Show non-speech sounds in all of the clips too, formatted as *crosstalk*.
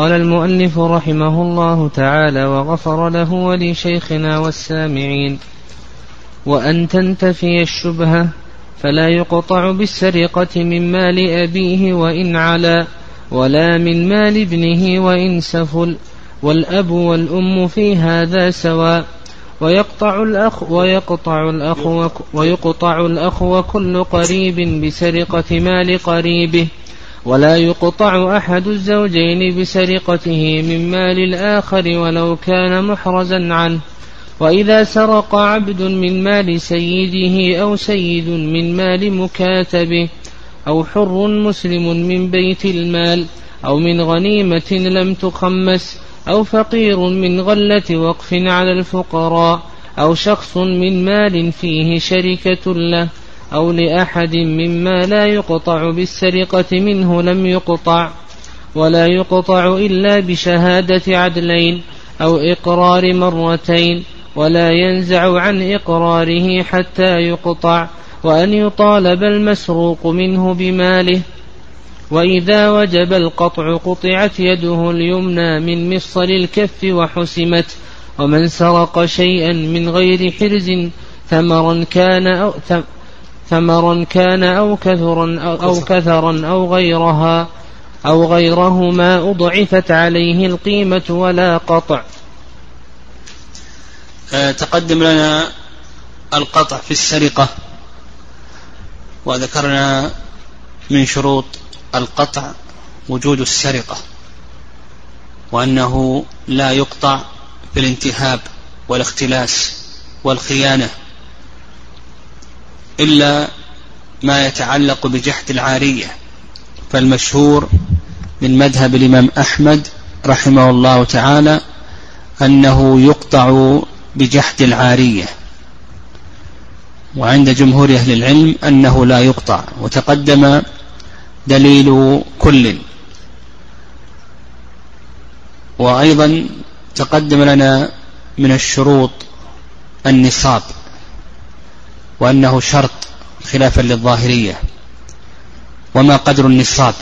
قال المؤلف رحمه الله تعالى وغفر له ولشيخنا والسامعين. وأن تنتفي الشبهة فلا يقطع بالسرقة من مال أبيه وإن علا ولا من مال ابنه وإن سفل والأب والأم في هذا سواء. ويقطع الأخ ويقطع الأخ ويقطع الأخ وكل قريب بسرقة مال قريبه. ولا يقطع أحد الزوجين بسرقته من مال الآخر ولو كان محرزا عنه. وإذا سرق عبد من مال سيده أو سيد من مال مكاتبه أو حر مسلم من بيت المال أو من غنيمة لم تخمس أو فقير من غلة وقف على الفقراء أو شخص من مال فيه شركة له أو لأحد مما لا يقطع بالسرقة منه لم يقطع ولا يقطع إلا بشهادة عدلين أو إقرار مرتين ولا ينزع عن إقراره حتى يقطع وأن يطالب المسروق منه بماله. وإذا وجب القطع قطعت يده اليمنى من مفصل الكف وحسمت ومن سرق شيئا من غير حرز ثمرا كان أو ثمرا كان أو كثرا أو, كثرا أو غيرها أو غيرهما أضعفت عليه القيمة ولا قطع. آه، تقدم لنا القطع في السرقة. وذكرنا من شروط القطع وجود السرقة. وأنه لا يقطع في الانتهاب والاختلاس والخيانة. إلا ما يتعلق بجحد العارية. فالمشهور من مذهب الإمام أحمد رحمه الله تعالى أنه يقطع بجحد العارية. وعند جمهور أهل العلم أنه لا يقطع وتقدم دليل كل. وأيضا تقدم لنا من الشروط النصاب. وأنه شرط خلافا للظاهرية وما قدر النصاب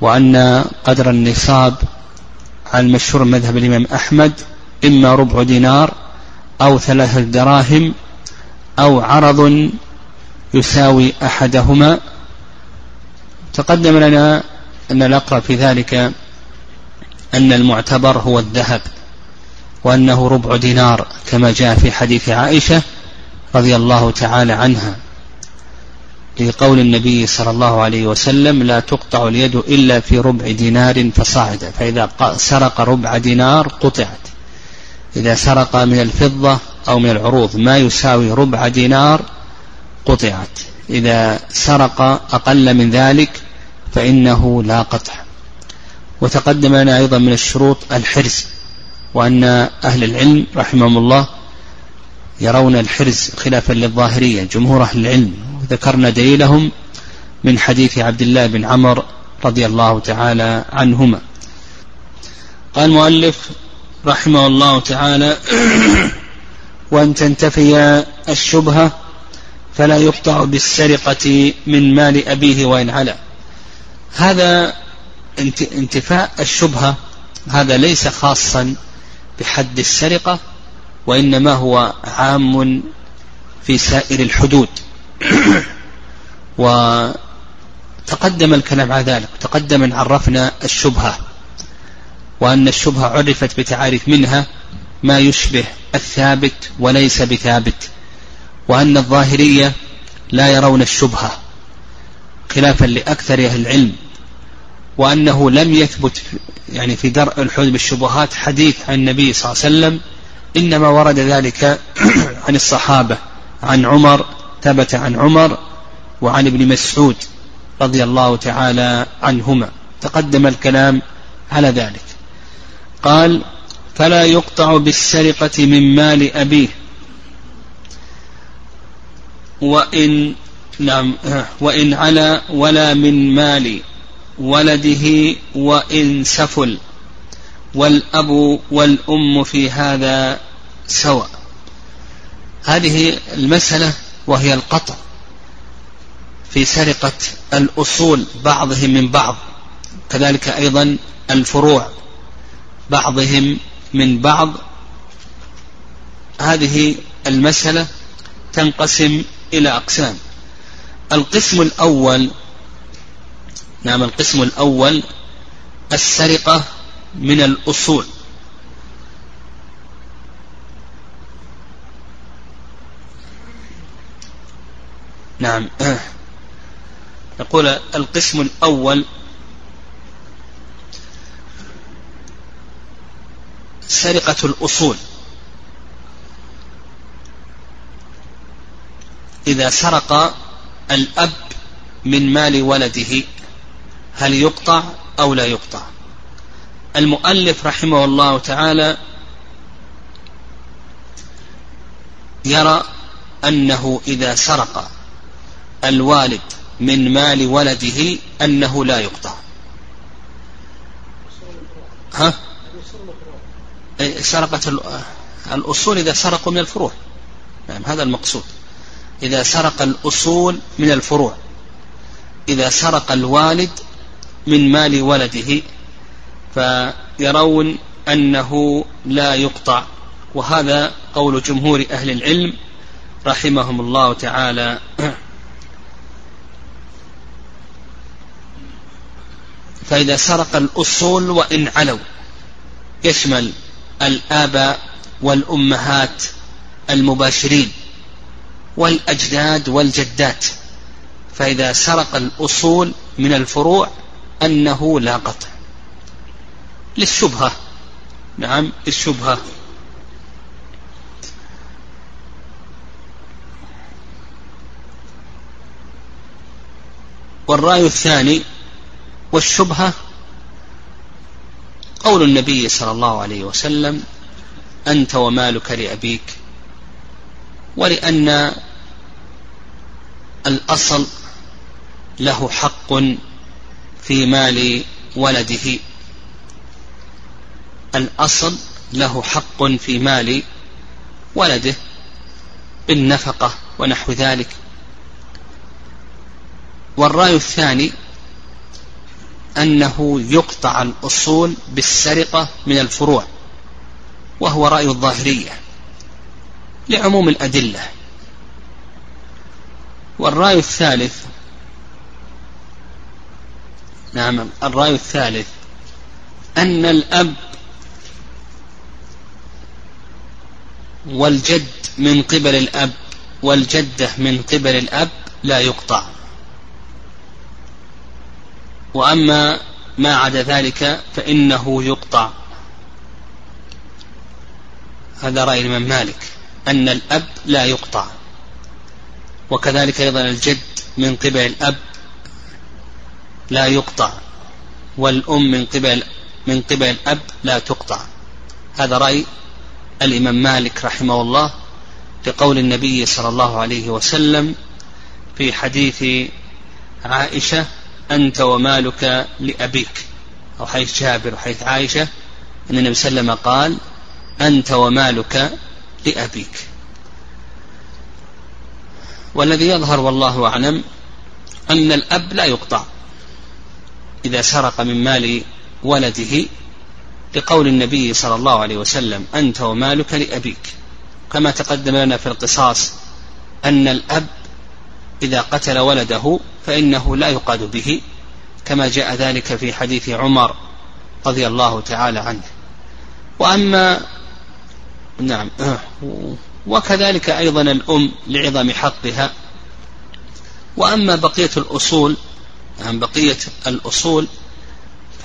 وأن قدر النصاب على المشهور مذهب الإمام أحمد إما ربع دينار أو ثلاثة دراهم أو عرض يساوي أحدهما. تقدم لنا أن الأقرب في ذلك أن المعتبر هو الذهب وأنه ربع دينار كما جاء في حديث عائشة. رضي الله تعالى عنها. لقول النبي صلى الله عليه وسلم لا تقطع اليد إلا في ربع دينار فصاعد فإذا سرق ربع دينار قطعت. إذا سرق من الفضة أو من العروض ما يساوي ربع دينار قطعت. إذا سرق أقل من ذلك فإنه لا قطع. وتقدم لنا أيضا من الشروط الحرز وأن أهل العلم رحمهم الله يرون الحرز خلافا للظاهرية. جمهور أهل العلم. وذكرنا دليلهم من حديث عبد الله بن عمر رضي الله تعالى عنهما. قال المؤلف رحمه الله تعالى *clears throat* وأن تنتفي الشبهة فلا يقطع بالسرقة من مال أبيه وإن علا. هذا انتفاء الشبهة هذا ليس خاصا بحد السرقة وإنما هو عام في سائر الحدود. *coughs* وتقدم الكلام على ذلك. تقدم أن عرفنا الشبهة وأن الشبهة عرفت بتعاريف منها ما يشبه الثابت وليس بثابت وأن الظاهرية لا يرون الشبهة خلافا لأكثر أهل العلم وأنه لم يثبت يعني في درء الحدود بالشبهات حديث عن النبي صلى الله عليه وسلم إنما ورد ذلك *clears throat* عن الصحابة عن عمر ثبت عن عمر وعن ابن مسعود رضي الله تعالى عنهما. تقدم الكلام على ذلك. قال فلا يقطع بالسرقة من مال أبيه. وإن نعم *clears throat* وإن على ولا من مال ولده وإن سفل. والأب والأم في هذا سواء. هذه المسألة وهي القطع في سرقة الأصول بعضهم من بعض كذلك أيضا الفروع بعضهم من بعض. هذه المسألة تنقسم إلى أقسام. القسم الأول نعم القسم الأول السرقة من الأصول. نعم. يقول القسم الأول سرقة الأصول. إذا سرق الأب من مال ولده هل يقطع أو لا يقطع؟ المؤلف رحمه الله تعالى يرى أنه إذا سرق الوالد من مال ولده أنه لا يقطع. ها؟ سرقت الأصول إذا سرقوا من الفروع. نعم هذا المقصود. إذا سرق الأصول من الفروع. إذا سرق الوالد من مال ولده فيرون أنه لا يقطع. وهذا قول جمهور أهل العلم رحمهم الله تعالى. *clears throat* فإذا سرق الأصول وإن علوا. يشمل الآباء والأمهات المباشرين والأجداد والجدات. فإذا سرق الأصول من الفروع أنه لا قطع. للشبهة. نعم للشبهة. والرأي الثاني والشبهة قول النبي صلى الله عليه وسلم أنت ومالك لأبيك ولأن الأصل له حق في مال ولده. الأصل له حق في مال ولده بالنفقة ونحو ذلك. والرأي الثاني أنه يقطع الأصول بالسرقة من الفروع وهو رأي الظاهرية لعموم الأدلة. والرأي الثالث نعم الرأي الثالث أن الأب والجد من قبل الأب والجدة من قبل الأب لا يقطع. وأما ما عدا ذلك فإنه يقطع. هذا رأي الإمام مالك أن الأب لا يقطع. وكذلك أيضا الجد من قبل الأب لا يقطع والأم من قبل من قبل الأب لا تقطع. هذا رأي الإمام مالك رحمه الله لقول النبي صلى الله عليه وسلم في حديث عائشة أنت ومالك لأبيك أو حيث جابر وحيث عائشة أن النبي صلى الله عليه وسلم قال أنت ومالك لأبيك. والذي يظهر والله أعلم أن الأب لا يقطع إذا سرق من مال ولده لقول النبي صلى الله عليه وسلم أنت ومالك لأبيك. كما تقدم لنا في القصاص أن الأب إذا قتل ولده فإنه لا يقاد به كما جاء ذلك في حديث عمر رضي الله تعالى عنه. وأما نعم وكذلك أيضا الأم لعظم حقها. وأما بقية الأصول عن بقية الأصول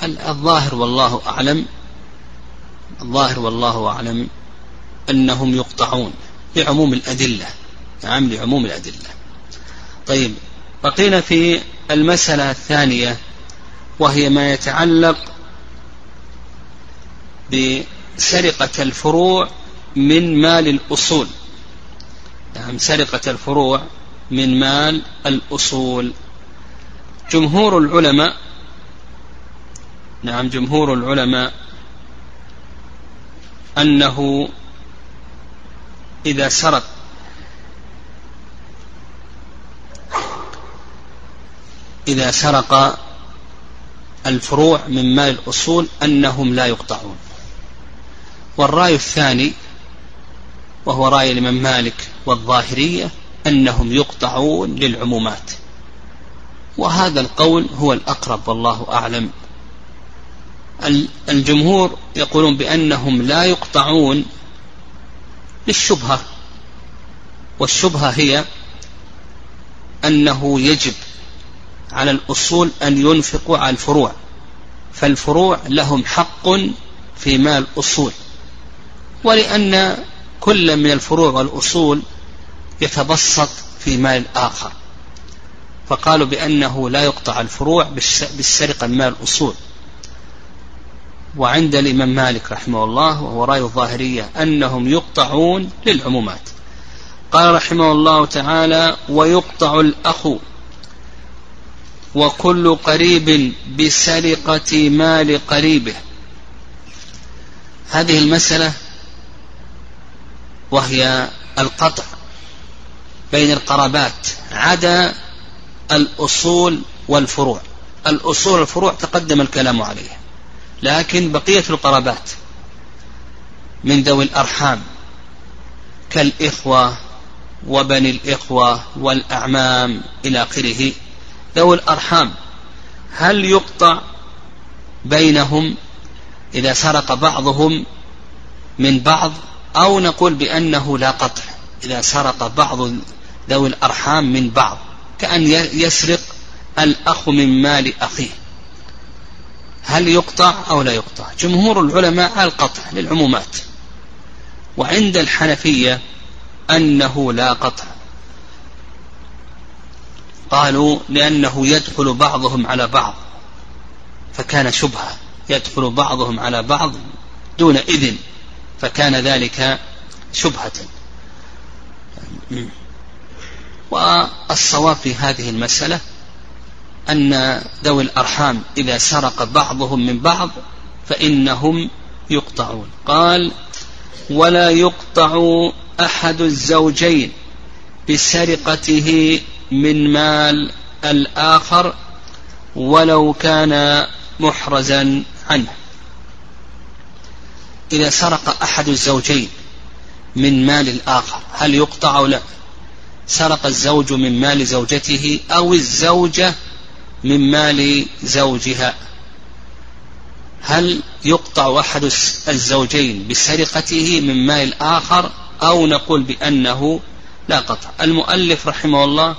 فالظاهر والله أعلم الظاهر والله أعلم أنهم يقطعون لعموم الأدلة نعم لعموم الأدلة. طيب بقينا في المسألة الثانية وهي ما يتعلق بسرقة الفروع من مال الأصول. نعم سرقة الفروع من مال الأصول. جمهور العلماء نعم جمهور العلماء أنه إذا سرق إذا سرق الفروع من مال الأصول أنهم لا يقطعون. والرأي الثاني وهو رأي الإمام مالك والظاهرية أنهم يقطعون للعمومات. وهذا القول هو الأقرب والله أعلم الجمهور يقولون بأنهم لا يقطعون للشبهة والشبهة هي أنه يجب على الأصول أن ينفقوا على الفروع فالفروع لهم حق في مال الأصول ولأن كل من الفروع والأصول يتبسط في مال الآخر فقالوا بأنه لا يقطع الفروع بالسرقة من مال الأصول. وعند الإمام مالك رحمه الله وهو رأي الظاهرية أنهم يقطعون للعمومات. قال رحمه الله تعالى ويقطع الأخ وكل قريب بسرقة مال قريبه. هذه المسألة وهي القطع بين القرابات عدا الأصول والفروع. الأصول والفروع تقدم الكلام عليها. لكن بقية القرابات من ذوي الأرحام كالإخوة وبني الإخوة والأعمام إلى آخره. ذوي الأرحام هل يقطع بينهم إذا سرق بعضهم من بعض؟ أو نقول بأنه لا قطع إذا سرق بعض ذوي الأرحام من بعض كأن يسرق الأخ من مال أخيه. هل يقطع أو لا يقطع. جمهور العلماء القطع للعمومات. وعند الحنفية أنه لا قطع. قالوا لأنه يدخل بعضهم على بعض. فكان شبهة. يدخل بعضهم على بعض دون إذن. فكان ذلك شبهة. والصواب في هذه المسألة أن ذوي الأرحام إذا سرق بعضهم من بعض فإنهم يقطعون. قال ولا يقطع أحد الزوجين بسرقته من مال الآخر ولو كان محرزا عنه. إذا سرق أحد الزوجين من مال الآخر هل يقطع أو لا سرق الزوج من مال زوجته أو الزوجة من مال زوجها. هل يقطع أحد الزوجين بسرقته من مال الآخر أو نقول بأنه لا قطع؟ المؤلف رحمه الله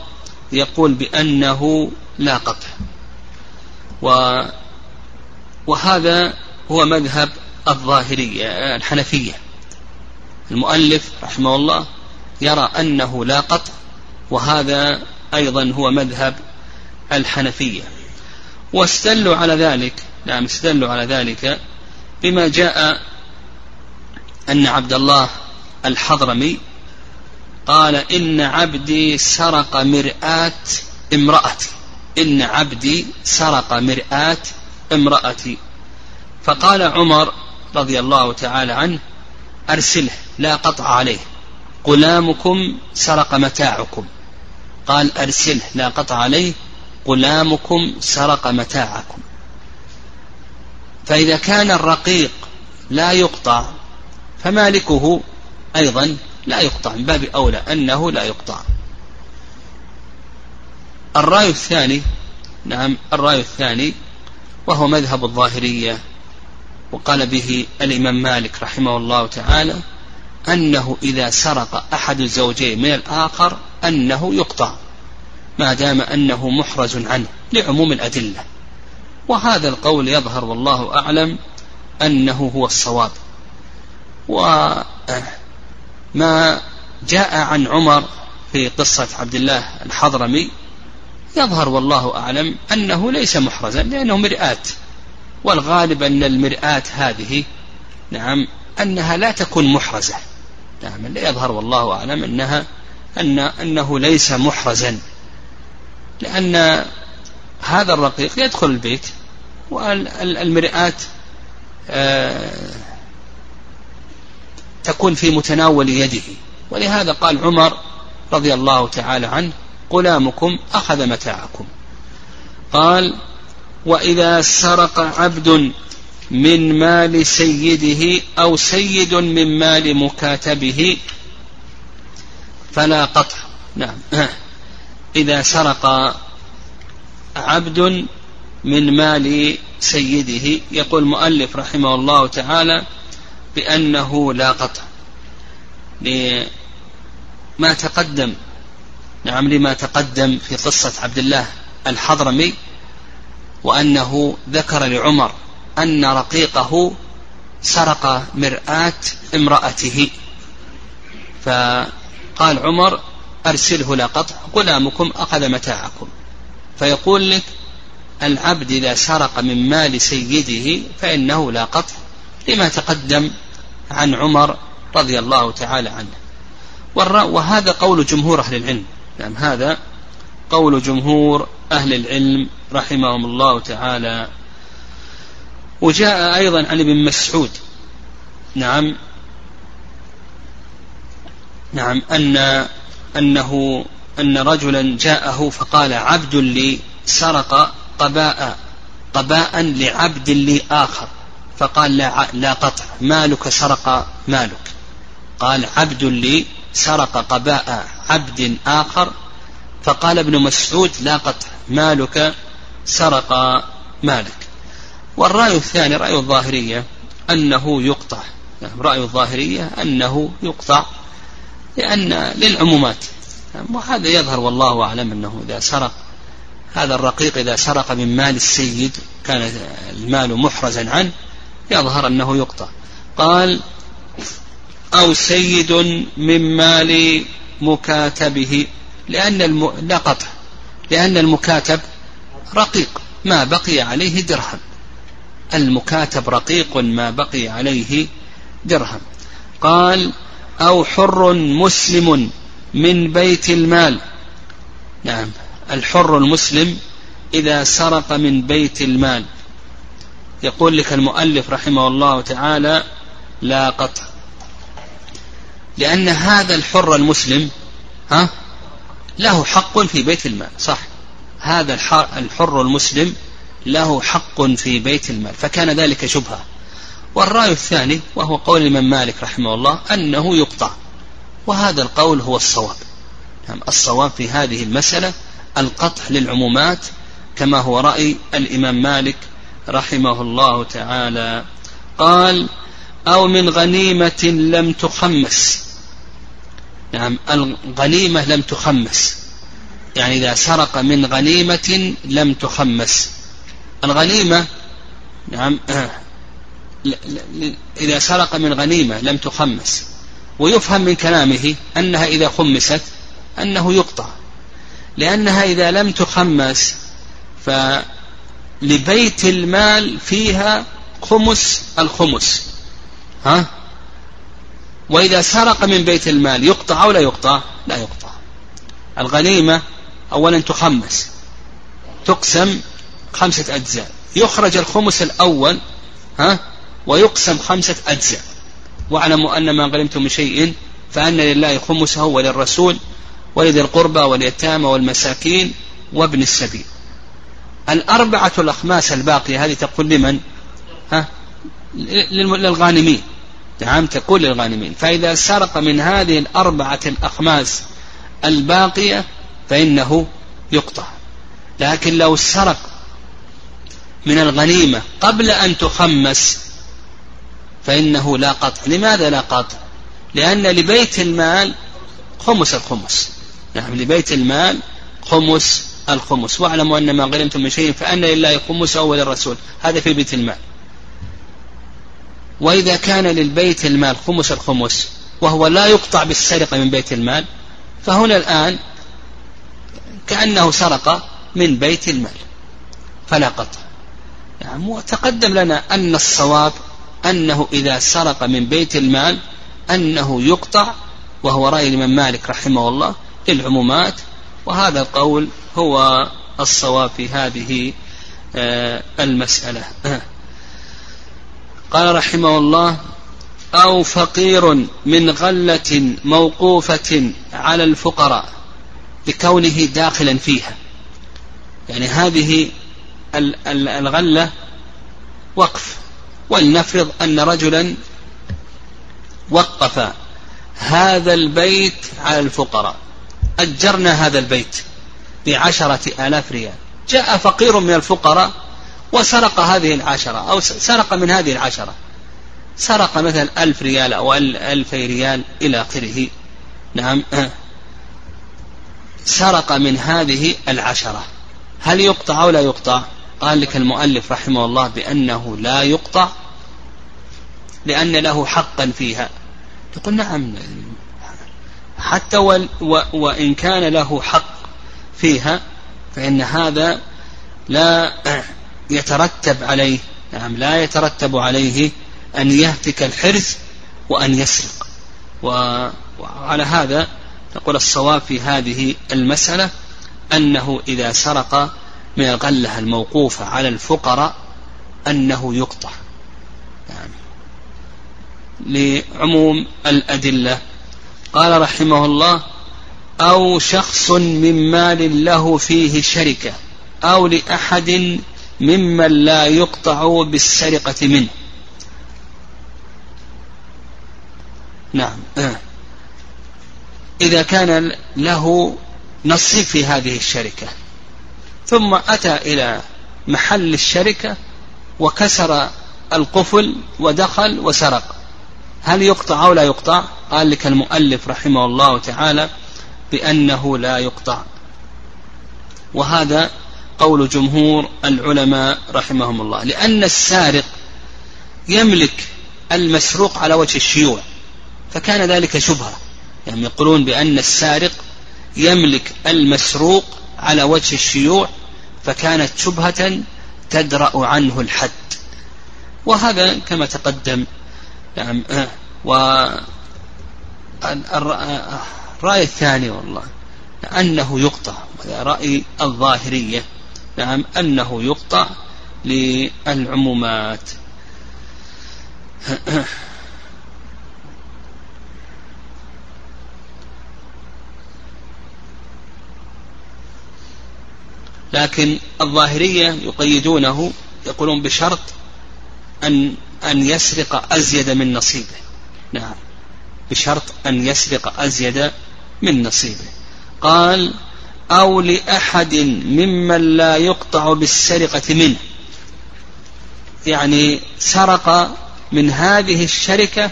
يقول بأنه لا قطع. و وهذا هو مذهب الظاهرية الحنفية. المؤلف رحمه الله يرى أنه لا قطع وهذا أيضا هو مذهب الحنفية. واستدلوا على ذلك نعم استدلوا على ذلك بما جاء أن عبد الله الحضرمي قال إن عبدي سرق مرآة امرأتي. إن عبدي سرق مرآة امرأتي. فقال عمر رضي الله تعالى عنه أرسله لا قطع عليه. غلامكم سرق متاعكم. قال أرسله لا قطع عليه. غلامكم سرق متاعكم. فإذا كان الرقيق لا يقطع فمالكه أيضا لا يقطع من باب أولى أنه لا يقطع. الرأي الثاني نعم الرأي الثاني وهو مذهب الظاهرية وقال به الإمام مالك رحمه الله تعالى أنه إذا سرق أحد الزوجين من الآخر أنه يقطع. ما دام أنه محرز عنه لعموم الأدلة. وهذا القول يظهر والله أعلم أنه هو الصواب. وما جاء عن عمر في قصة عبد الله الحضرمي يظهر والله أعلم أنه ليس محرزا لأنه مرآة. والغالب أن المرآة هذه نعم أنها لا تكون محرزة. نعم لا يظهر والله أعلم أنها أن أنه ليس محرزا. لأن هذا الرقيق يدخل البيت والمرآة آه، تكون في متناول يده. ولهذا قال عمر رضي الله تعالى عنه غلامكم أخذ متاعكم. قال وإذا سرق عبد من مال سيده أو سيد من مال مكاتبه فلا قطع. نعم. إذا سرق عبد من مال سيده. يقول المؤلف رحمه الله تعالى بأنه لا قطع لما تقدم نعم لما تقدم في قصة عبد الله الحضرمي وأنه ذكر لعمر أن رقيقه سرق مرآة امرأته. فقال عمر أرسله لا قطع غلامكم أخذ متاعكم. فيقول لك العبد إذا سرق من مال سيده فإنه لا قطع لما تقدم عن عمر رضي الله تعالى عنه. وهذا قول جمهور أهل العلم. نعم هذا قول جمهور أهل العلم رحمهم الله تعالى. وجاء أيضا عن ابن مسعود. نعم نعم أن أنه أن رجلا جاءه فقال عبد لي سرق قباء قباء لعبد لي آخر. فقال لا, لا قطع مالك سرق مالك. قال عبد لي سرق قباء عبد آخر. فقال ابن مسعود لا قطع مالك سرق مالك. والرأي الثاني رأي الظاهرية أنه يقطع. يعني رأي الظاهرية أنه يقطع. لأن للعمومات. وهذا يظهر والله أعلم أنه إذا سرق هذا الرقيق إذا سرق من مال السيد كان المال محرزا عنه يظهر أنه يقطع. قال أو سيد من مال مكاتبه. لأن الم... لا قطع لأن المكاتب رقيق ما بقي عليه درهم. المكاتب رقيق ما بقي عليه درهم. قال أو حر مسلم من بيت المال. نعم الحر المسلم إذا سرق من بيت المال. يقول لك المؤلف رحمه الله تعالى لا قطع. لأن هذا الحر المسلم ها له حق في بيت المال صح. هذا الحر المسلم له حق في بيت المال فكان ذلك شبهة. والرأي الثاني وهو قول الإمام مالك رحمه الله أنه يقطع وهذا القول هو الصواب. يعني الصواب في هذه المسألة القطع للعمومات كما هو رأي الإمام مالك رحمه الله تعالى. قال أو من غنيمة لم تخمس. نعم الغنيمة لم تخمس. يعني إذا سرق من غنيمة لم تخمس. الغنيمة نعم إذا سرق من غنيمة لم تخمس ويفهم من كلامه أنها إذا خمست أنه يقطع. لأنها إذا لم تخمس فلبيت المال فيها خمس الخمس. ها؟ وإذا سرق من بيت المال يقطع أو لا يقطع؟ لا يقطع. الغنيمة أولا تخمس تقسم خمسة أجزاء. يخرج الخمس الأول ها؟ ويقسم خمسة أجزاء. واعلموا أن ما غنمتم من شيء فأن لله خمسه وللرسول ولذي القربى واليتامى والمساكين وابن السبيل. الأربعة الأخماس الباقية هذه تقول لمن؟ ها؟ للغانمين. نعم تقول للغانمين. فإذا سرق من هذه الأربعة الأخماس الباقية فإنه يقطع. لكن لو سرق من الغنيمة قبل أن تخمس فإنه لا قطع. لماذا لا قطع؟ لأن لبيت المال خمس الخمس. نعم لبيت المال خمس الخمس. واعلموا أن ما غنمتم من شيء فأن لله خمس أول الرسول. هذا في بيت المال. وإذا كان للبيت المال خمس الخمس وهو لا يقطع بالسرقة من بيت المال فهنا الآن كأنه سرق من بيت المال. فلا قطع. نعم وتقدم لنا أن الصواب أنه إذا سرق من بيت المال أنه يقطع وهو رأي الإمام مالك رحمه الله للعمومات. وهذا القول هو الصواب في هذه آه، المسألة. *clears throat* قال رحمه الله أو فقير من غلة موقوفة على الفقراء بكونه داخلا فيها. يعني هذه الغلة وقف. ولنفرض أن رجلا وقف هذا البيت على الفقراء. أجرنا هذا البيت بعشرة آلاف ريال. جاء فقير من الفقراء وسرق هذه العشرة أو سرق من هذه العشرة. سرق مثلا ألف ريال أو ألفي ريال إلى آخره. نعم. سرق من هذه العشرة. هل يقطع أو لا يقطع؟ قال لك المؤلف رحمه الله بأنه لا يقطع لأن له حقا فيها. تقول نعم حتى وإن كان له حق فيها فإن هذا لا يترتب عليه نعم لا يترتب عليه أن يهتك الحرث وأن يسرق. وعلى هذا نقول الصواب في هذه المسألة أنه إذا سرق من الغلة الموقوفة على الفقراء أنه يقطع. يعني لعموم الأدلة. قال رحمه الله أو شخص من مال له فيه شركة أو لأحد ممن لا يقطع بالسرقة منه. نعم. إذا كان له نصيب في هذه الشركة. ثم أتى إلى محل الشركة وكسر القفل ودخل وسرق. هل يقطع أو لا يقطع؟ قال لك المؤلف رحمه الله تعالى بأنه لا يقطع. وهذا قول جمهور العلماء رحمهم الله. لأن السارق يملك المسروق على وجه الشيوع فكان ذلك شبهة. يعني يقولون بأن السارق يملك المسروق على وجه الشيوع فكانت شبهة تدرأ عنه الحد. وهذا كما تقدم نعم و الرأي الثاني والله أنه يقطع رأي الظاهرية نعم أنه يقطع للعمومات. *clears throat* لكن الظاهرية يقيدونه يقولون بشرط أن أن يسرق أزيد من نصيبه. نعم. بشرط أن يسرق أزيد من نصيبه. قال أو لأحد ممن لا يقطع بالسرقة منه. يعني سرق من هذه الشركة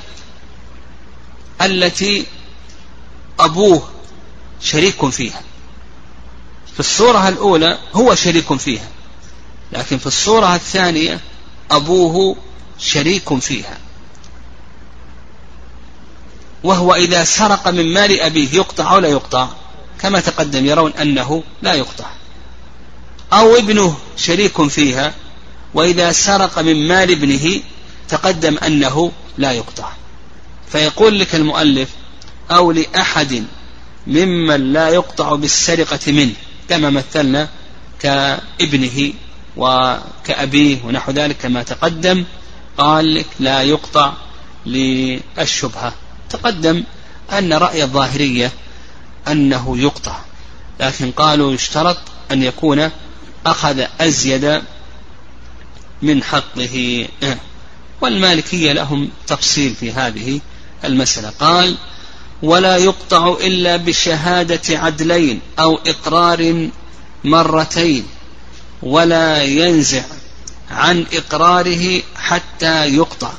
التي أبوه شريك فيها. في الصورة الأولى هو شريك فيها لكن في الصورة الثانية أبوه شريك فيها. وهو إذا سرق من مال أبيه يقطع أو لا يقطع كما تقدم يرون أنه لا يقطع. أو ابنه شريك فيها وإذا سرق من مال ابنه تقدم أنه لا يقطع. فيقول لك المؤلف أو لأحد ممن لا يقطع بالسرقة منه. كما مثلنا كابنه وكأبيه ونحو ذلك كما تقدم قال لك لا يقطع للشبهة. تقدم أن رأي الظاهرية أنه يقطع لكن قالوا يشترط أن يكون أخذ أزيد من حقه. والمالكية لهم تفصيل في هذه المسألة. قال ولا يقطع إلا بشهادة عدلين أو إقرار مرتين ولا ينزع عن إقراره حتى يقطع.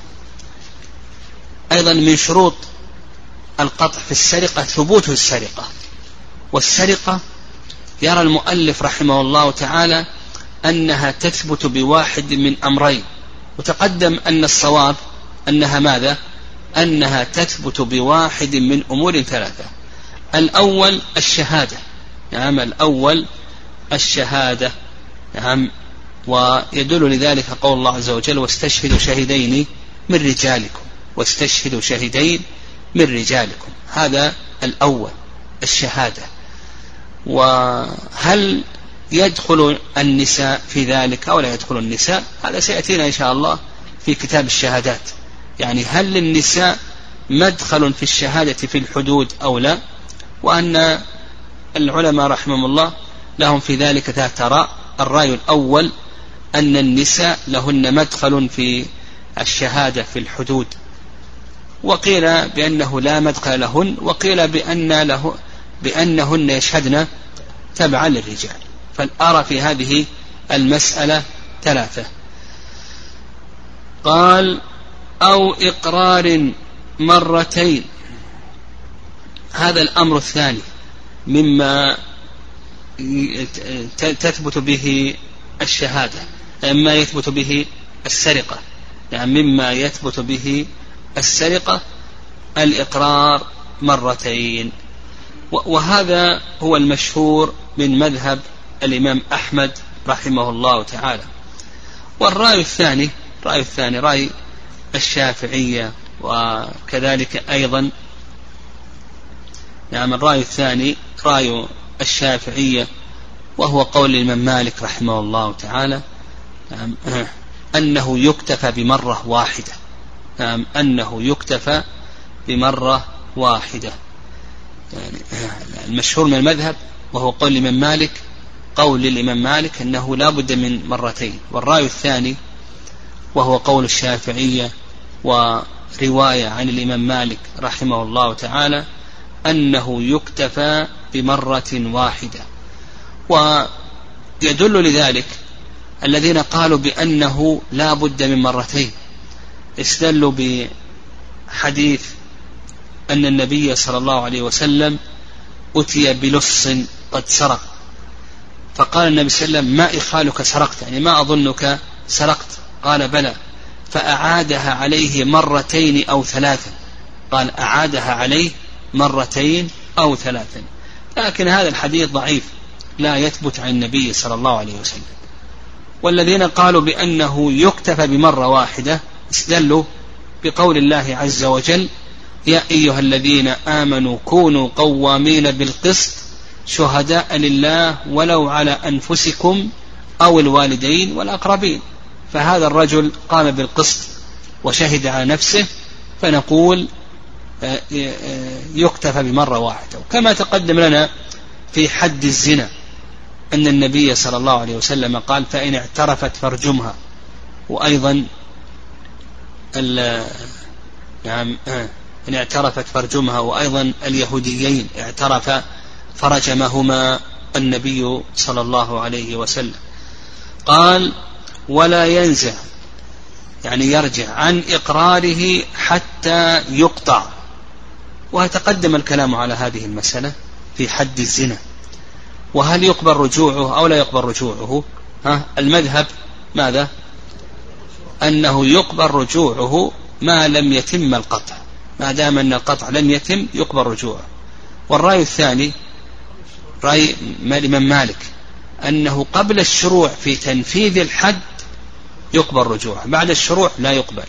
أيضا من شروط القطع في السرقة ثبوت السرقة. والسرقة يرى المؤلف رحمه الله تعالى أنها تثبت بواحد من أمرين. وتقدم أن الصواب أنها ماذا؟ أنها تثبت بواحد من أمور ثلاثة. الأول الشهادة. نعم الأول الشهادة. نعم ويدل لذلك قول الله عز وجل واستشهدوا شهدين من رجالكم. واستشهدوا شهدين من رجالكم. هذا الأول الشهادة. وهل يدخل النساء في ذلك أو لا يدخل النساء؟ هذا سيأتينا إن شاء الله في كتاب الشهادات. يعني هل للنساء مدخل في الشهادة في الحدود أو لا؟ وأن العلماء رحمهم الله لهم في ذلك ذات راء الرأي الأول أن النساء لهن مدخل في الشهادة في الحدود. وقيل بأنه لا مدخل لهن وقيل بأن له بأنهن يشهدن تبعا للرجال. فالأرى في هذه المسألة ثلاثة. قال أو إقرار مرتين. هذا الأمر الثاني مما تثبت به الشهادة مما يثبت به السرقة. يعني مما يثبت به السرقة الإقرار مرتين. وهذا هو المشهور من مذهب الإمام أحمد رحمه الله تعالى. والرأي الثاني الرأي الثاني رأي الشافعية وكذلك أيضا. نعم الرأي الثاني رأي الشافعية وهو قول الإمام مالك رحمه الله تعالى نعم أنه يكتفى بمرة واحدة. نعم أنه يكتفى بمرة واحدة. يعني المشهور من المذهب وهو قول الإمام مالك قول الإمام مالك أنه لا بد من مرتين. والرأي الثاني وهو قول الشافعية ورواية عن الإمام مالك رحمه الله تعالى أنه يكتفى بمرة واحدة. ويدل لذلك الذين قالوا بأنه لا بد من مرتين. استدلوا بحديث أن النبي صلى الله عليه وسلم أتي بلص قد سرق. فقال النبي صلى الله عليه وسلم ما إخالك سرقت يعني ما أظنك سرقت؟ قال بلى. فأعادها عليه مرتين أو ثلاثا قال أعادها عليه مرتين أو ثلاثا لكن هذا الحديث ضعيف لا يثبت عن النبي صلى الله عليه وسلم. والذين قالوا بأنه يكتفى بمرة واحدة استدلوا بقول الله عز وجل يا أيها الذين آمنوا كونوا قوامين بالقسط شهداء لله ولو على أنفسكم أو الوالدين والأقربين فهذا الرجل قام بالقسط وشهد على نفسه فنقول آه، آه، يكتفى بمرة واحدة. وكما تقدم لنا في حد الزنا أن النبي صلى الله عليه وسلم قال فإن اعترفت فارجمها. وأيضا نعم آه، إن اعترفت فارجمها. وأيضا اليهوديين اعترف فرجمهما النبي صلى الله عليه وسلم. قال ولا ينزع يعني يرجع عن إقراره حتى يقطع. وتقدم الكلام على هذه المسألة في حد الزنا. وهل يقبل رجوعه أو لا يقبل رجوعه؟ ها المذهب ماذا؟ أنه يقبل رجوعه ما لم يتم القطع. ما دام أن القطع لم يتم يقبل رجوعه. والرأي الثاني رأي الإمام مالك أنه قبل الشروع في تنفيذ الحد يقبل رجوعه. بعد الشروع لا يقبل.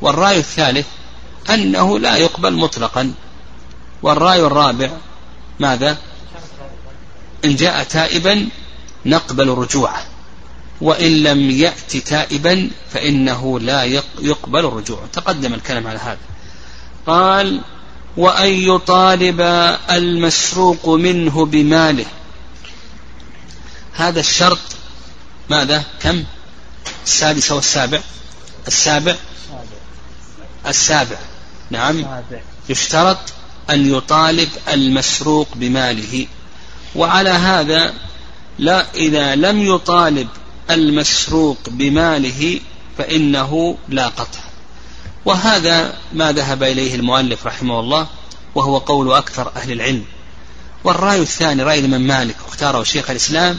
والرأي الثالث أنه لا يقبل مطلقا. والرأي الرابع ماذا؟ إن جاء تائبا نقبل رجوعه. وإن لم يأت تائبا فإنه لا يقبل الرجوع. تقدم الكلام على هذا. قال وأن يطالب المسروق منه بماله. هذا الشرط ماذا؟ كم؟ السادس والسابع السابع. السابع. نعم. يشترط أن يطالب المسروق بماله. وعلى هذا لا إذا لم يطالب المسروق بماله فإنه لا قطع. وهذا ما ذهب إليه المؤلف رحمه الله وهو قول أكثر أهل العلم. والرأي الثاني رأي الإمام مالك واختاره شيخ الإسلام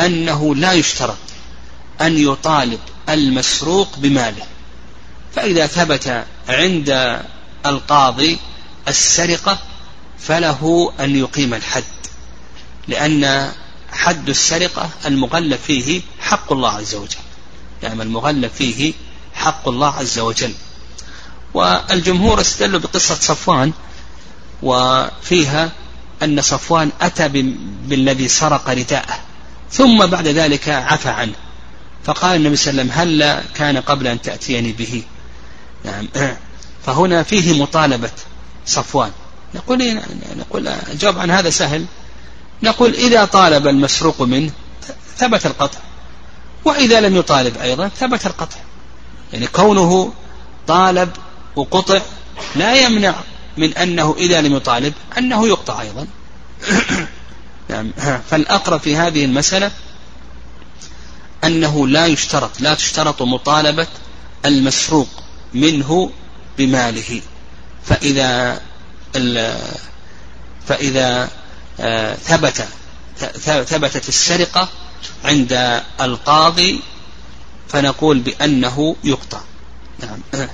أنه لا يشترط أن يطالب المسروق بماله. فإذا ثبت عند القاضي السرقة فله أن يقيم الحد لأن حد السرقة المغلب فيه حق الله عز وجل. يعني المغلب فيه حق الله عز وجل. والجمهور استدلوا بقصة صفوان وفيها أن صفوان أتى بالذي سرق رداءه ثم بعد ذلك عفى عنه. فقال النبي صلى الله عليه وسلم هل كان قبل أن تأتيني به؟ نعم. *clears throat* فهنا فيه مطالبة صفوان. نقول إيه؟ نقول الجواب عن هذا سهل. نقول إذا طالب المسروق منه ثبت القطع. وإذا لم يطالب أيضا ثبت القطع. يعني كونه طالب وقطع لا يمنع من أنه إذا لم يطالب أنه يقطع أيضا. *clears throat* نعم. *clears throat* فالأقرب في هذه المسألة أنه لا يشترط لا تشترط مطالبة المسروق منه بماله. فإذا فإذا آه، ثبت ثبتت السرقة عند القاضي فنقول بأنه يقطع. نعم.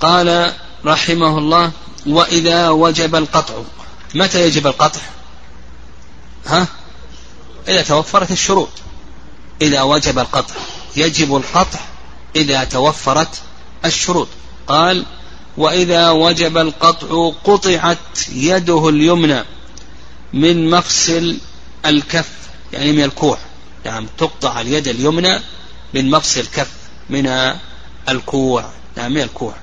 قال رحمه الله وإذا وجب القطع. متى يجب القطع؟ ها؟ إذا توفرت الشروط. إذا وجب القطع. يجب القطع إذا توفرت الشروط. قال وإذا وجب القطع قطعت يده اليمنى من مفصل الكف يعني من الكوع. نعم تقطع اليد اليمنى من مفصل الكف من الكوع. نعم من الكوع.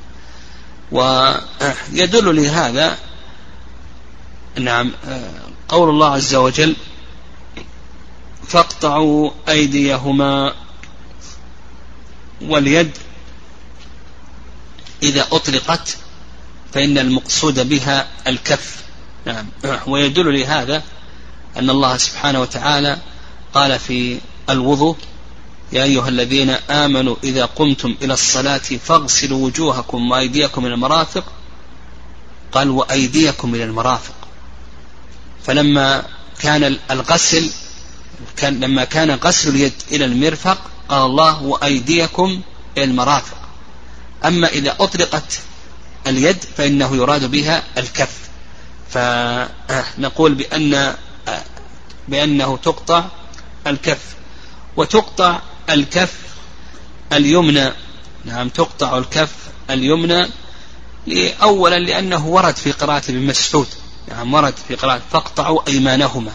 ويدل لهذا نعم قول الله عز وجل فاقطعوا أيديهما واليد. إذا أطلقت فإن المقصود بها الكف. نعم. *clears throat* ويدل لهذا أن الله سبحانه وتعالى قال في الوضوء يا أيها الذين آمنوا إذا قمتم إلى الصلاة فاغسلوا وجوهكم وأيديكم إلى المرافق. قال وأيديكم إلى المرافق. فلما كان الغسل كان لما كان غسل اليد إلى المرفق قال الله وأيديكم إلى المرافق. أما إذا أطلقت اليد فإنه يراد بها الكف. فنقول بأن بأنه تقطع الكف. وتقطع الكف اليمنى. نعم تقطع الكف اليمنى أولا لأنه ورد في قراءة ابن مسعود. نعم ورد في قراءة فاقطعوا أيمانهما.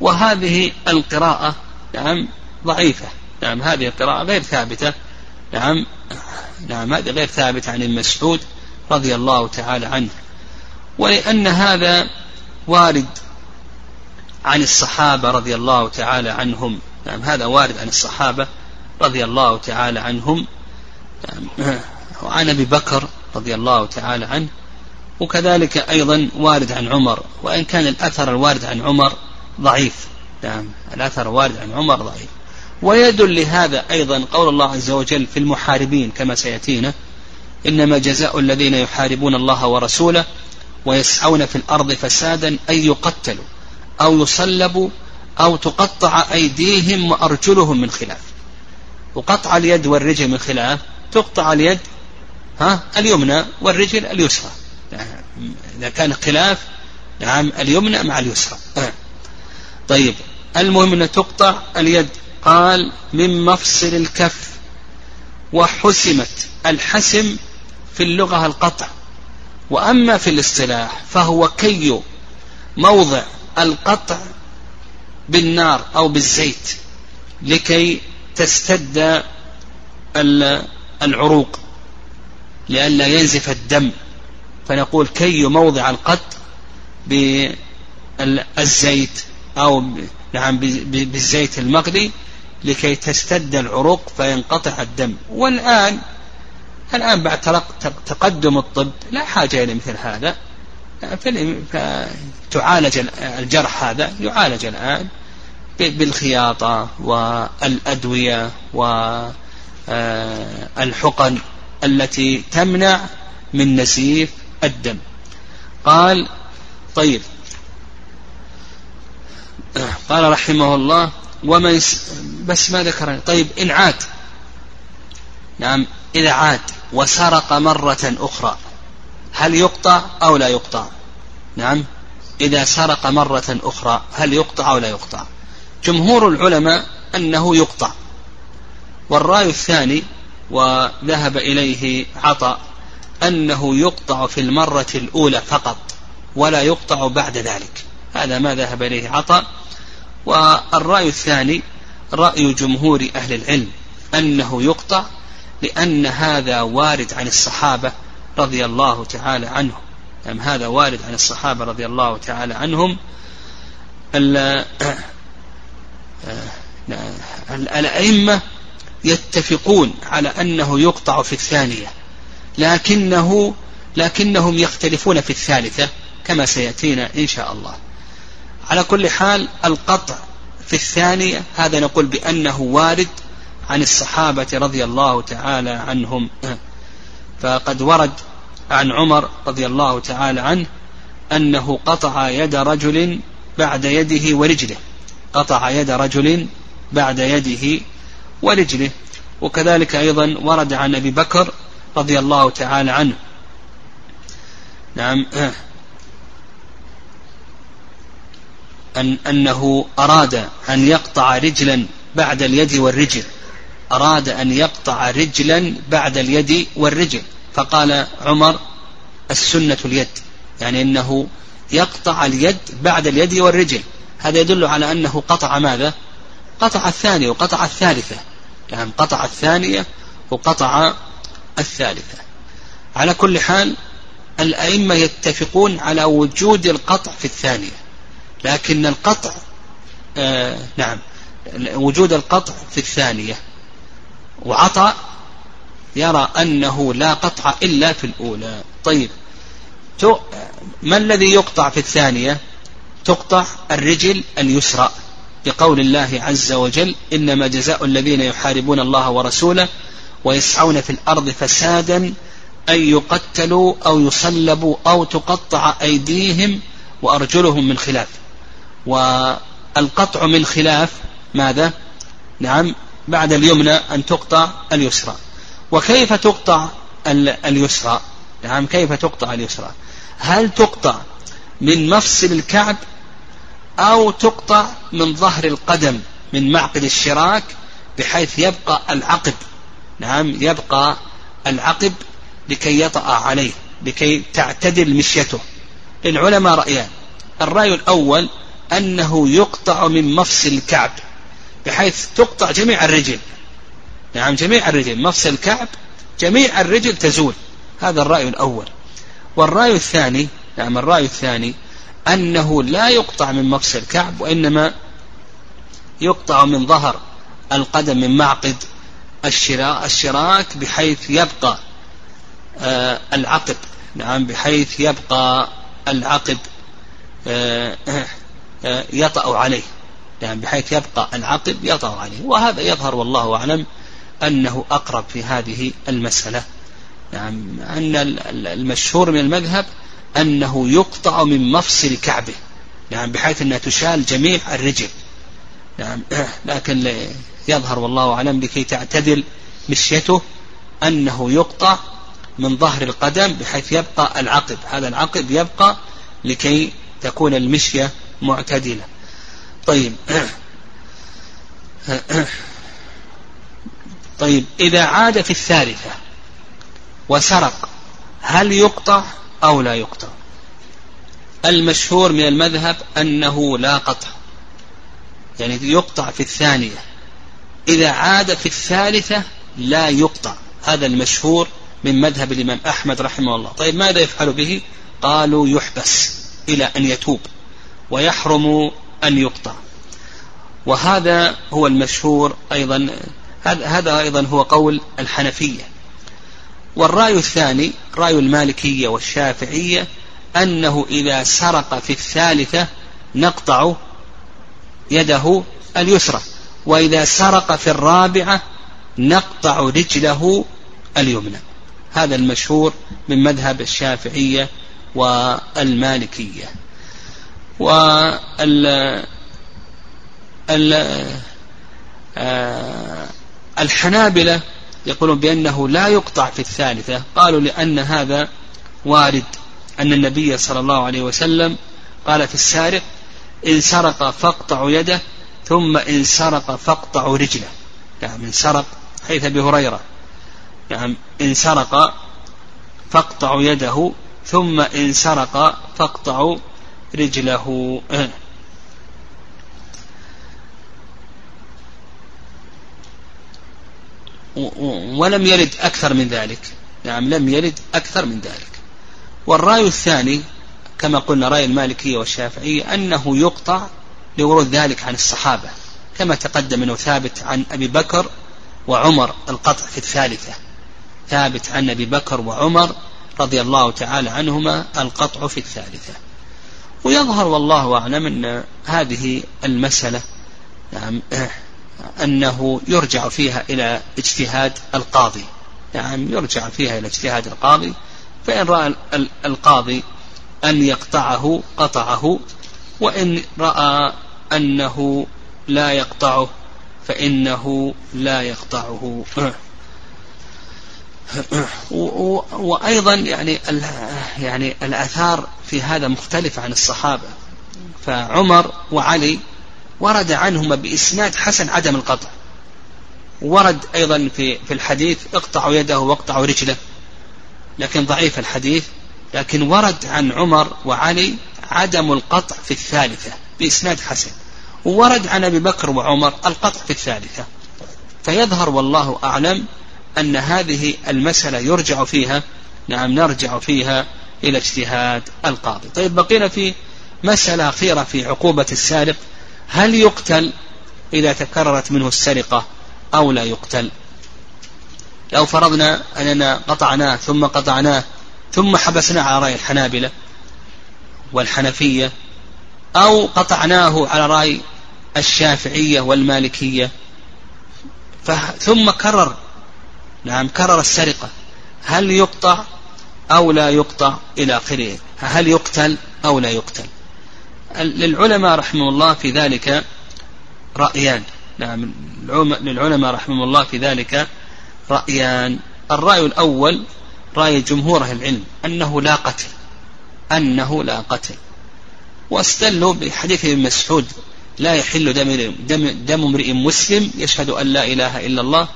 وهذه القراءة نعم ضعيفة. نعم هذه القراءة غير ثابتة. نعم نعم هذه غير ثابتة عن المسعود رضي الله تعالى عنه. ولأن هذا وارد عن الصحابة رضي الله تعالى عنهم. نعم هذا وارد عن الصحابة رضي الله تعالى عنهم. نعم وعن أبي بكر رضي الله تعالى عنه. وكذلك أيضا وارد عن عمر. وإن كان الأثر الوارد عن عمر ضعيف. نعم. الأثر الوارد عن عمر ضعيف. ويدل لهذا أيضا قول الله عز وجل في المحاربين كما سيأتينا إنما جزاء الذين يحاربون الله ورسوله ويسعون في الأرض فسادا أن يقتلوا أو يصلبوا أو تقطع أيديهم وأرجلهم من خلاف. وقطع اليد والرجل من خلاف تقطع اليد ها اليمنى والرجل اليسرى. إذا كان خلاف نعم اليمنى مع اليسرى. طيب المهم أن تقطع اليد. قال من مفصل الكف. وحسمت الحسم في اللغة القطع. وأما في الاصطلاح فهو كي موضع القطع بالنار أو بالزيت لكي تستد العروق لئلا ينزف الدم. فنقول كي موضع القطع بالزيت أو نعم بالزيت المغلي لكي تستد العروق فينقطع الدم. والآن الآن بعد تقدم الطب لا حاجة إلى مثل هذا. فتعالج الجرح هذا يعالج الآن بالخياطة والأدوية والحقن التي تمنع من نزيف الدم. قال طيب *coughs* قال رحمه الله ومن بس ما ذكر. طيب إن عاد. نعم إذا عاد وسرق مرة أخرى هل يقطع أو لا يقطع؟ نعم إذا سرق مرة أخرى هل يقطع أو لا يقطع؟ جمهور العلماء أنه يقطع. والرأي الثاني وذهب إليه عطاء أنه يقطع في المرة الأولى فقط ولا يقطع بعد ذلك. هذا ما ذهب إليه عطاء والرأي الثاني رأي جمهور أهل العلم أنه يقطع لأن هذا وارد عن الصحابة رضي الله تعالى عنهم. يعني هذا وارد عن الصحابة رضي الله تعالى عنهم. الأئمة يتفقون على أنه يقطع في الثانية لكنه لكنهم يختلفون في الثالثة كما سيأتينا إن شاء الله. على كل حال القطع في الثانية هذا نقول بأنه وارد عن الصحابة رضي الله تعالى عنهم. فقد ورد عن عمر رضي الله تعالى عنه أنه قطع يد رجل بعد يده ورجله. قطع يد رجل بعد يده ورجله. وكذلك أيضا ورد عن أبي بكر رضي الله تعالى عنه. نعم. أن أنه أراد أن يقطع رجلا بعد اليد والرجل. أراد أن يقطع رجلا بعد اليد والرجل. فقال عمر السنة اليد. يعني أنه يقطع اليد بعد اليد والرجل. هذا يدل على أنه قطع ماذا؟ قطع الثانية وقطع الثالثة. يعني قطع الثانية وقطع الثالثة. على كل حال الأئمة يتفقون على وجود القطع في الثانية. لكن القطع آه نعم وجود القطع في الثانية. وعطى يرى أنه لا قطع إلا في الأولى. طيب ما الذي يقطع في الثانية؟ تقطع الرجل اليسرى. بقول الله عز وجل إنما جزاء الذين يحاربون الله ورسوله ويسعون في الأرض فسادا أن يقتلوا أو يصلبوا أو تقطع أيديهم وأرجلهم من خلاف. والقطع من خلاف ماذا؟ نعم بعد اليمنى أن تقطع اليسرى. وكيف تقطع اليسرى؟ نعم كيف تقطع اليسرى؟ هل تقطع من مفصل الكعب أو تقطع من ظهر القدم من معقد الشراك بحيث يبقى العقب؟ نعم يبقى العقب لكي يطأ عليه لكي تعتدل مشيته. للعلماء رأيان. الرأي الأول أنه يقطع من مفصل الكعب بحيث تقطع جميع الرجل. نعم جميع الرجل. مفصل الكعب جميع الرجل تزول. هذا الرأي الأول. والرأي الثاني نعم الرأي الثاني أنه لا يقطع من مفصل الكعب وإنما يقطع من ظهر القدم من معقد الشراك بحيث يبقى آه العقب نعم بحيث يبقى العقب آه يطأ عليه. يعني بحيث يبقى العقب يطأ عليه. وهذا يظهر والله أعلم أنه أقرب في هذه المسألة. نعم أن المشهور من المذهب أنه يقطع من مفصل كعبه. نعم بحيث أنها تشال جميع الرجل. نعم *clears throat* لكن يظهر والله أعلم لكي تعتدل مشيته أنه يقطع من ظهر القدم بحيث يبقى العقب هذا العقب يبقى لكي تكون المشية معتدلة. طيب. طيب إذا عاد في الثالثة وسرق هل يقطع أو لا يقطع؟ المشهور من المذهب أنه لا قطع. يعني يقطع في الثانية. إذا عاد في الثالثة لا يقطع. هذا المشهور من مذهب الإمام أحمد رحمه الله. طيب ماذا يفعل به؟ قالوا يحبس إلى أن يتوب. ويحرم أن يقطع. وهذا هو المشهور أيضا هذا أيضا هو قول الحنفية. والرأي الثاني رأي المالكية والشافعية أنه إذا سرق في الثالثة نقطع يده اليسرى وإذا سرق في الرابعة نقطع رجله اليمنى. هذا المشهور من مذهب الشافعية والمالكية. آه، الحنابلة يقولون بأنه لا يقطع في الثالثة. قالوا لأن هذا وارد. أن النبي صلى الله عليه وسلم قال في السارق إن سرق فاقطعوا يده ثم إن سرق فاقطعوا رجله. نعم إن سرق حيث أبي هريرة. نعم إن سرق فاقطعوا يده ثم إن سرق فاقطعوا رجله. ولم يرد أكثر من ذلك. نعم لم يرد أكثر من ذلك. والرأي الثاني كما قلنا رأي المالكية والشافعية أنه يقطع لورود ذلك عن الصحابة كما تقدم أنه ثابت عن أبي بكر وعمر القطع في الثالثة. ثابت عن أبي بكر وعمر رضي الله تعالى عنهما القطع في الثالثة. ويظهر والله أعلم أن هذه المسألة نعم أنه يرجع فيها إلى اجتهاد القاضي. نعم يرجع فيها إلى اجتهاد القاضي. فإن رأى القاضي أن يقطعه قطعه. وإن رأى أنه لا يقطعه فإنه لا يقطعه. وأيضا يعني يعني الآثار في هذا مختلفة عن الصحابة. فعمر وعلي ورد عنهما بإسناد حسن عدم القطع. ورد أيضا في في الحديث اقطعوا يده واقطعوا رجله. لكن ضعيف الحديث. لكن ورد عن عمر وعلي عدم القطع في الثالثة بإسناد حسن. وورد عن أبي بكر وعمر القطع في الثالثة. فيظهر والله أعلم أن هذه المسألة يرجع فيها نعم نرجع فيها إلى اجتهاد القاضي. طيب بقينا في مسألة أخيرة في عقوبة السارق. هل يقتل إذا تكررت منه السرقة أو لا يقتل؟ لو فرضنا أننا قطعناه ثم قطعناه ثم حبسناه على رأي الحنابلة والحنفية أو قطعناه على رأي الشافعية والمالكية ثم كرر نعم كرر السرقة. هل يقطع أو لا يقطع إلى آخره؟ هل يقتل أو لا يقتل؟ للعلماء رحمه الله في ذلك رأيان. نعم للعلماء رحمه الله في ذلك رأيان. الرأي الأول رأي جمهور أهل العلم أنه لا قتل. أنه لا قتل. واستدلوا بحديث ابن مسعود لا يحل دم, دم, دم امرئ مسلم يشهد أن لا إله إلا الله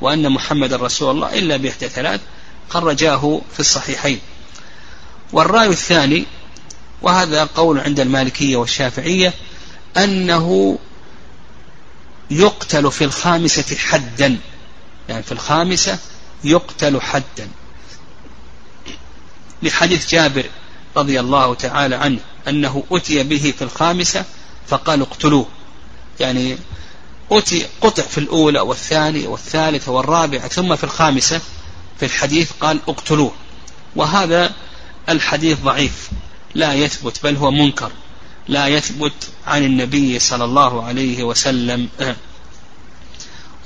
وأن محمد رسول الله إلا بإحدى ثلاث خرجاه في الصحيحين. والرأي الثاني وهذا قول عند المالكية والشافعية أنه يقتل في الخامسة حدا. يعني في الخامسة يقتل حدا. لحديث جابر رضي الله تعالى عنه أنه أتي به في الخامسة فقال اقتلوه. يعني قطع في الأولى والثانية والثالثة والرابعة ثم في الخامسة في الحديث قال اقتلوه. وهذا الحديث ضعيف. لا يثبت بل هو منكر. لا يثبت عن النبي صلى الله عليه وسلم.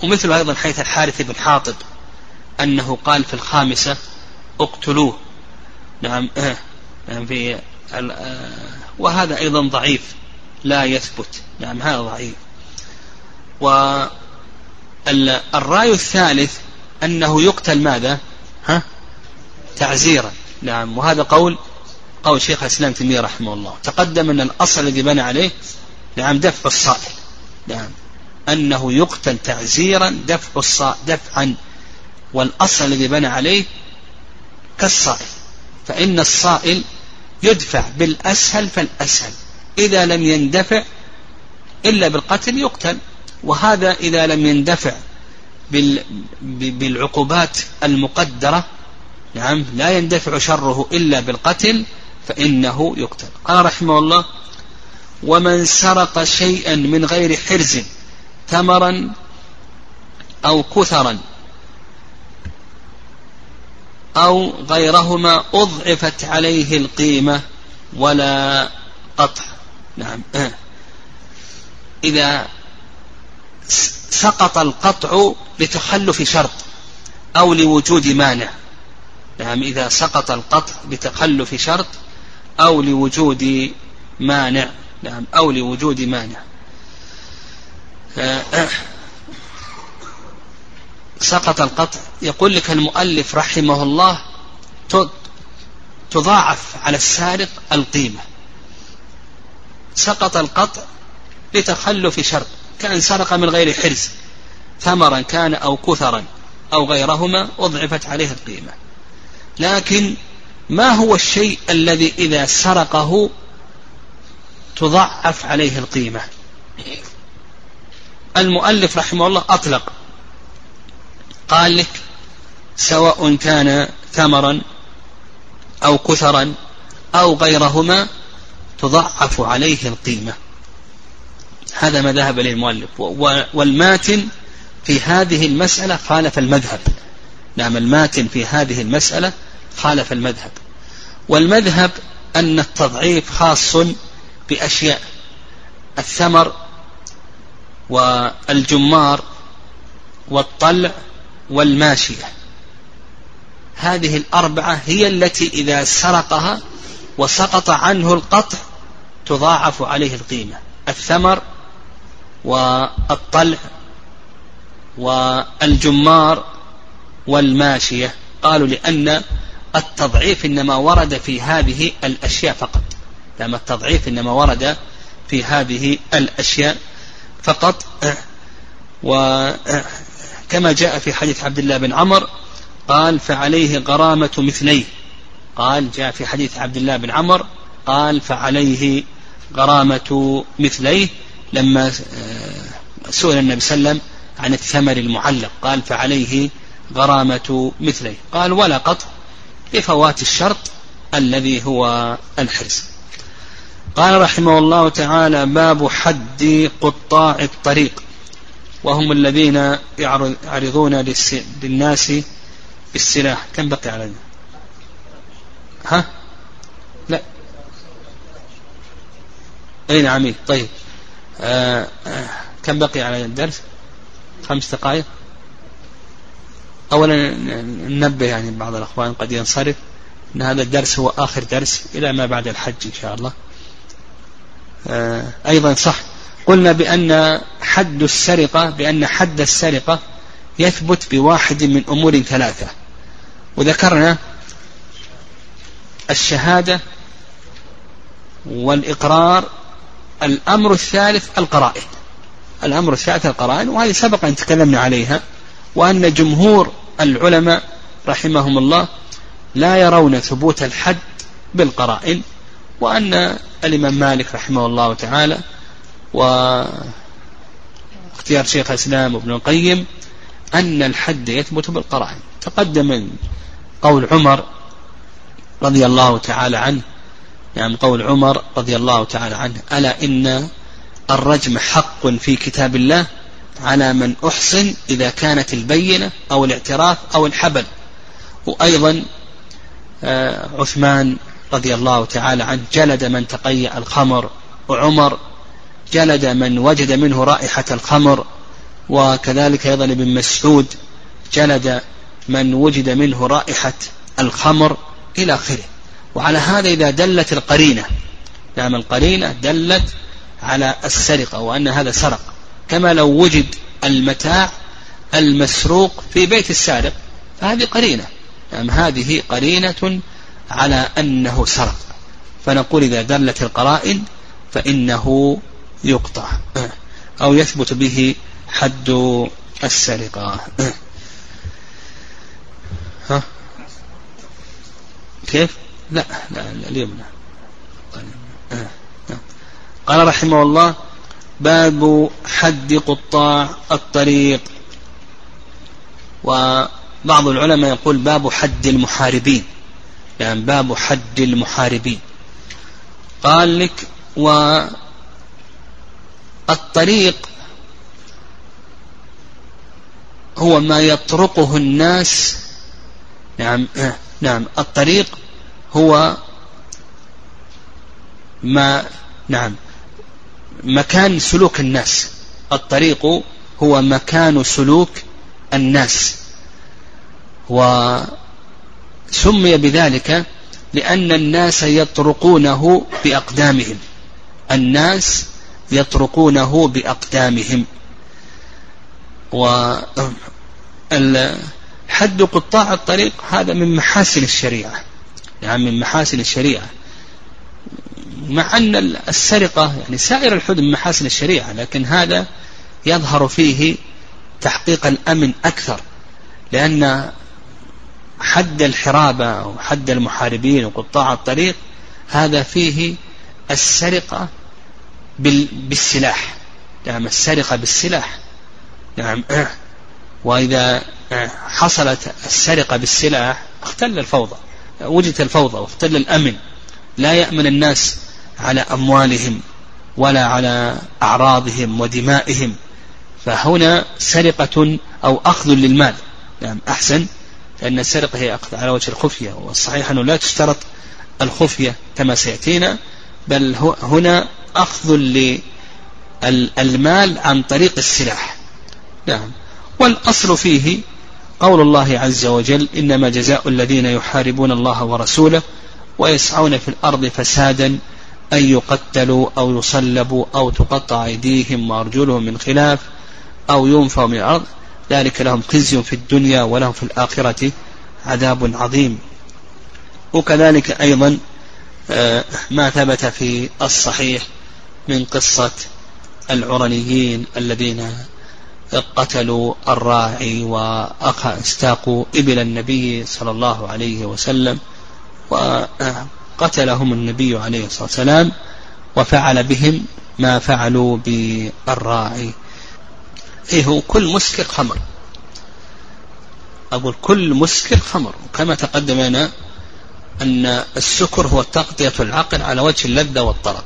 ومثل أيضا حيث الحارث بن حاطب أنه قال في الخامسة اقتلوه. نعم نعم في وهذا أيضا ضعيف. لا يثبت. نعم هذا ضعيف. والرأي الثالث أنه يقتل ماذا؟ ها؟ تعزيرا. نعم وهذا قول قول شيخ الإسلام تيمية رحمه الله. تقدم أن الأصل الذي بنى عليه نعم دفع الصائل. نعم أنه يقتل تعزيرا دفع الصائل دفعا. والأصل الذي بنى عليه كالصائل. فإن الصائل يدفع بالأسهل فالأسهل. إذا لم يندفع إلا بالقتل يقتل. وهذا إذا لم يندفع بالعقوبات المقدرة نعم لا يندفع شره إلا بالقتل فإنه يقتل. قال رحمه الله ومن سرق شيئا من غير حرز تمرا أو كثرا أو غيرهما أضعفت عليه القيمة ولا قطع. نعم. إذا سقط القطع لتخلف شرط أو لوجود مانع. نعم إذا سقط القطع بتخلف شرط أو لوجود مانع. نعم أو لوجود مانع. سقط القطع. يقول لك المؤلف رحمه الله تضاعف على السارق القيمة. سقط القطع لتخلف شرط. كان سرق من غير حرز ثمرا كان أو كثرا أو غيرهما أضعفت عليه القيمة. لكن ما هو الشيء الذي إذا سرقه تضعف عليه القيمة؟ المؤلف رحمه الله أطلق. قال لك سواء كان ثمرا أو كثرا أو غيرهما تضعف عليه القيمة. هذا ما ذهب إليه المؤلف. والماتن في هذه المسألة خالف المذهب. نعم الماتن في هذه المسألة خالف المذهب. والمذهب أن التضعيف خاص بأشياء. الثمر والجمار والطلع والماشية. هذه الأربعة هي التي إذا سرقها وسقط عنه القطع تضاعف عليه القيمة. الثمر والطلع والجمار والماشية. قالوا لأن التضعيف إنما ورد في هذه الأشياء فقط. لأن التضعيف إنما ورد في هذه الأشياء فقط. وكما جاء في حديث عبد الله بن عمر قال فعليه غرامة مثليه. قال جاء في حديث عبد الله بن عمر قال فعليه غرامة مثليه. لما آه، سئل النبي صلى الله عليه وسلم عن الثمر المعلق قال فعليه غرامة مثليه. قال ولا قطع لفوات الشرط الذي هو الحرز. قال رحمه الله تعالى باب حد قطاع الطريق وهم الذين يعرضون للناس بالسلاح. كم بقي علينا ها؟ لا. اي نعم طيب. آه كم بقي على الدرس؟ خمس دقائق. أولا ننبه يعني بعض الأخوان قد ينصرف أن هذا الدرس هو آخر درس إلى ما بعد الحج إن شاء الله. آه أيضا صح. قلنا بأن حد السرقة بأن حد السرقة يثبت بواحد من أمور ثلاثة. وذكرنا الشهادة والإقرار الأمر الثالث القرائن. الأمر الثالث القرائن وهذه سبق أن تكلمنا عليها وأن جمهور العلماء رحمهم الله لا يرون ثبوت الحد بالقرائن وأن الإمام مالك رحمه الله تعالى واختيار شيخ الإسلام ابن القيم أن الحد يثبت بالقرائن. تقدم قول عمر رضي الله تعالى عنه يعني قول عمر رضي الله تعالى عنه ألا إن الرجم حق في كتاب الله على من أحصن إذا كانت البينة أو الاعتراف أو الحبل. وأيضا آه، عثمان رضي الله تعالى عنه جلد من تقيأ الخمر. وعمر جلد من وجد منه رائحة الخمر. وكذلك أيضا ابن مسعود جلد من وجد منه رائحة الخمر إلى آخره. وعلى هذا إذا دلت القرينة. نعم القرينة دلت على السرقة وأن هذا سرق. كما لو وجد المتاع المسروق في بيت السارق فهذه قرينة. نعم هذه قرينة على أنه سرق. فنقول إذا دلت القرائن فإنه يقطع أو يثبت به حد السرقة. ها؟ كيف؟ لا لا, لا اليوم لا. قال رحمه الله باب حد قطاع الطريق. وبعض العلماء يقول باب حد المحاربين. يعني باب حد المحاربين. قال لك والطريق هو ما يطرقه الناس. نعم نعم الطريق هو ما نعم مكان سلوك الناس. الطريق هو مكان سلوك الناس. وسمي بذلك لأن الناس يطرقونه بأقدامهم. الناس يطرقونه بأقدامهم. و حد قطاع الطريق هذا من محاسن الشريعة. يعني من محاسن الشريعة. مع أن السرقة يعني سائر الحدود من محاسن الشريعة لكن هذا يظهر فيه تحقيق الأمن أكثر لأن حد الحرابة وحد المحاربين وقطاع الطريق هذا فيه السرقة بالسلاح. نعم السرقة بالسلاح. نعم. *clears throat* وإذا حصلت السرقة بالسلاح اختل الفوضى. وجدت الفوضى واختل الأمن. لا يأمن الناس على أموالهم ولا على أعراضهم ودمائهم. فهنا سرقة أو أخذ للمال. نعم أحسن لأن السرقة هي أخذ على وجه الخفية. والصحيح أنه لا تشترط الخفية كما سيأتينا بل هنا أخذ للمال عن طريق السلاح. نعم والأصل فيه قول الله عز وجل إنما جزاء الذين يحاربون الله ورسوله ويسعون في الأرض فسادا أن يقتلوا أو يصلبوا أو تقطع أيديهم وأرجلهم من خلاف أو ينفوا من الأرض. ذلك لهم خزي في الدنيا ولهم في الآخرة عذاب عظيم. وكذلك أيضا آه، ما ثبت في الصحيح من قصة العرنيين الذين قتلوا الراعي وأستاقوا إبل النبي صلى الله عليه وسلم وقتلهم النبي عليه الصلاة والسلام وفعل بهم ما فعلوا بالراعي. إيه هو كل مسكر خمر. أقول كل مسكر خمر. كما تقدم لنا أن السكر هو تغطية العقل على وجه اللذة والطرب.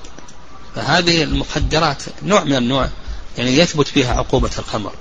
فهذه المخدرات نوع من النوع يعني يثبت فيها عقوبة الخمر.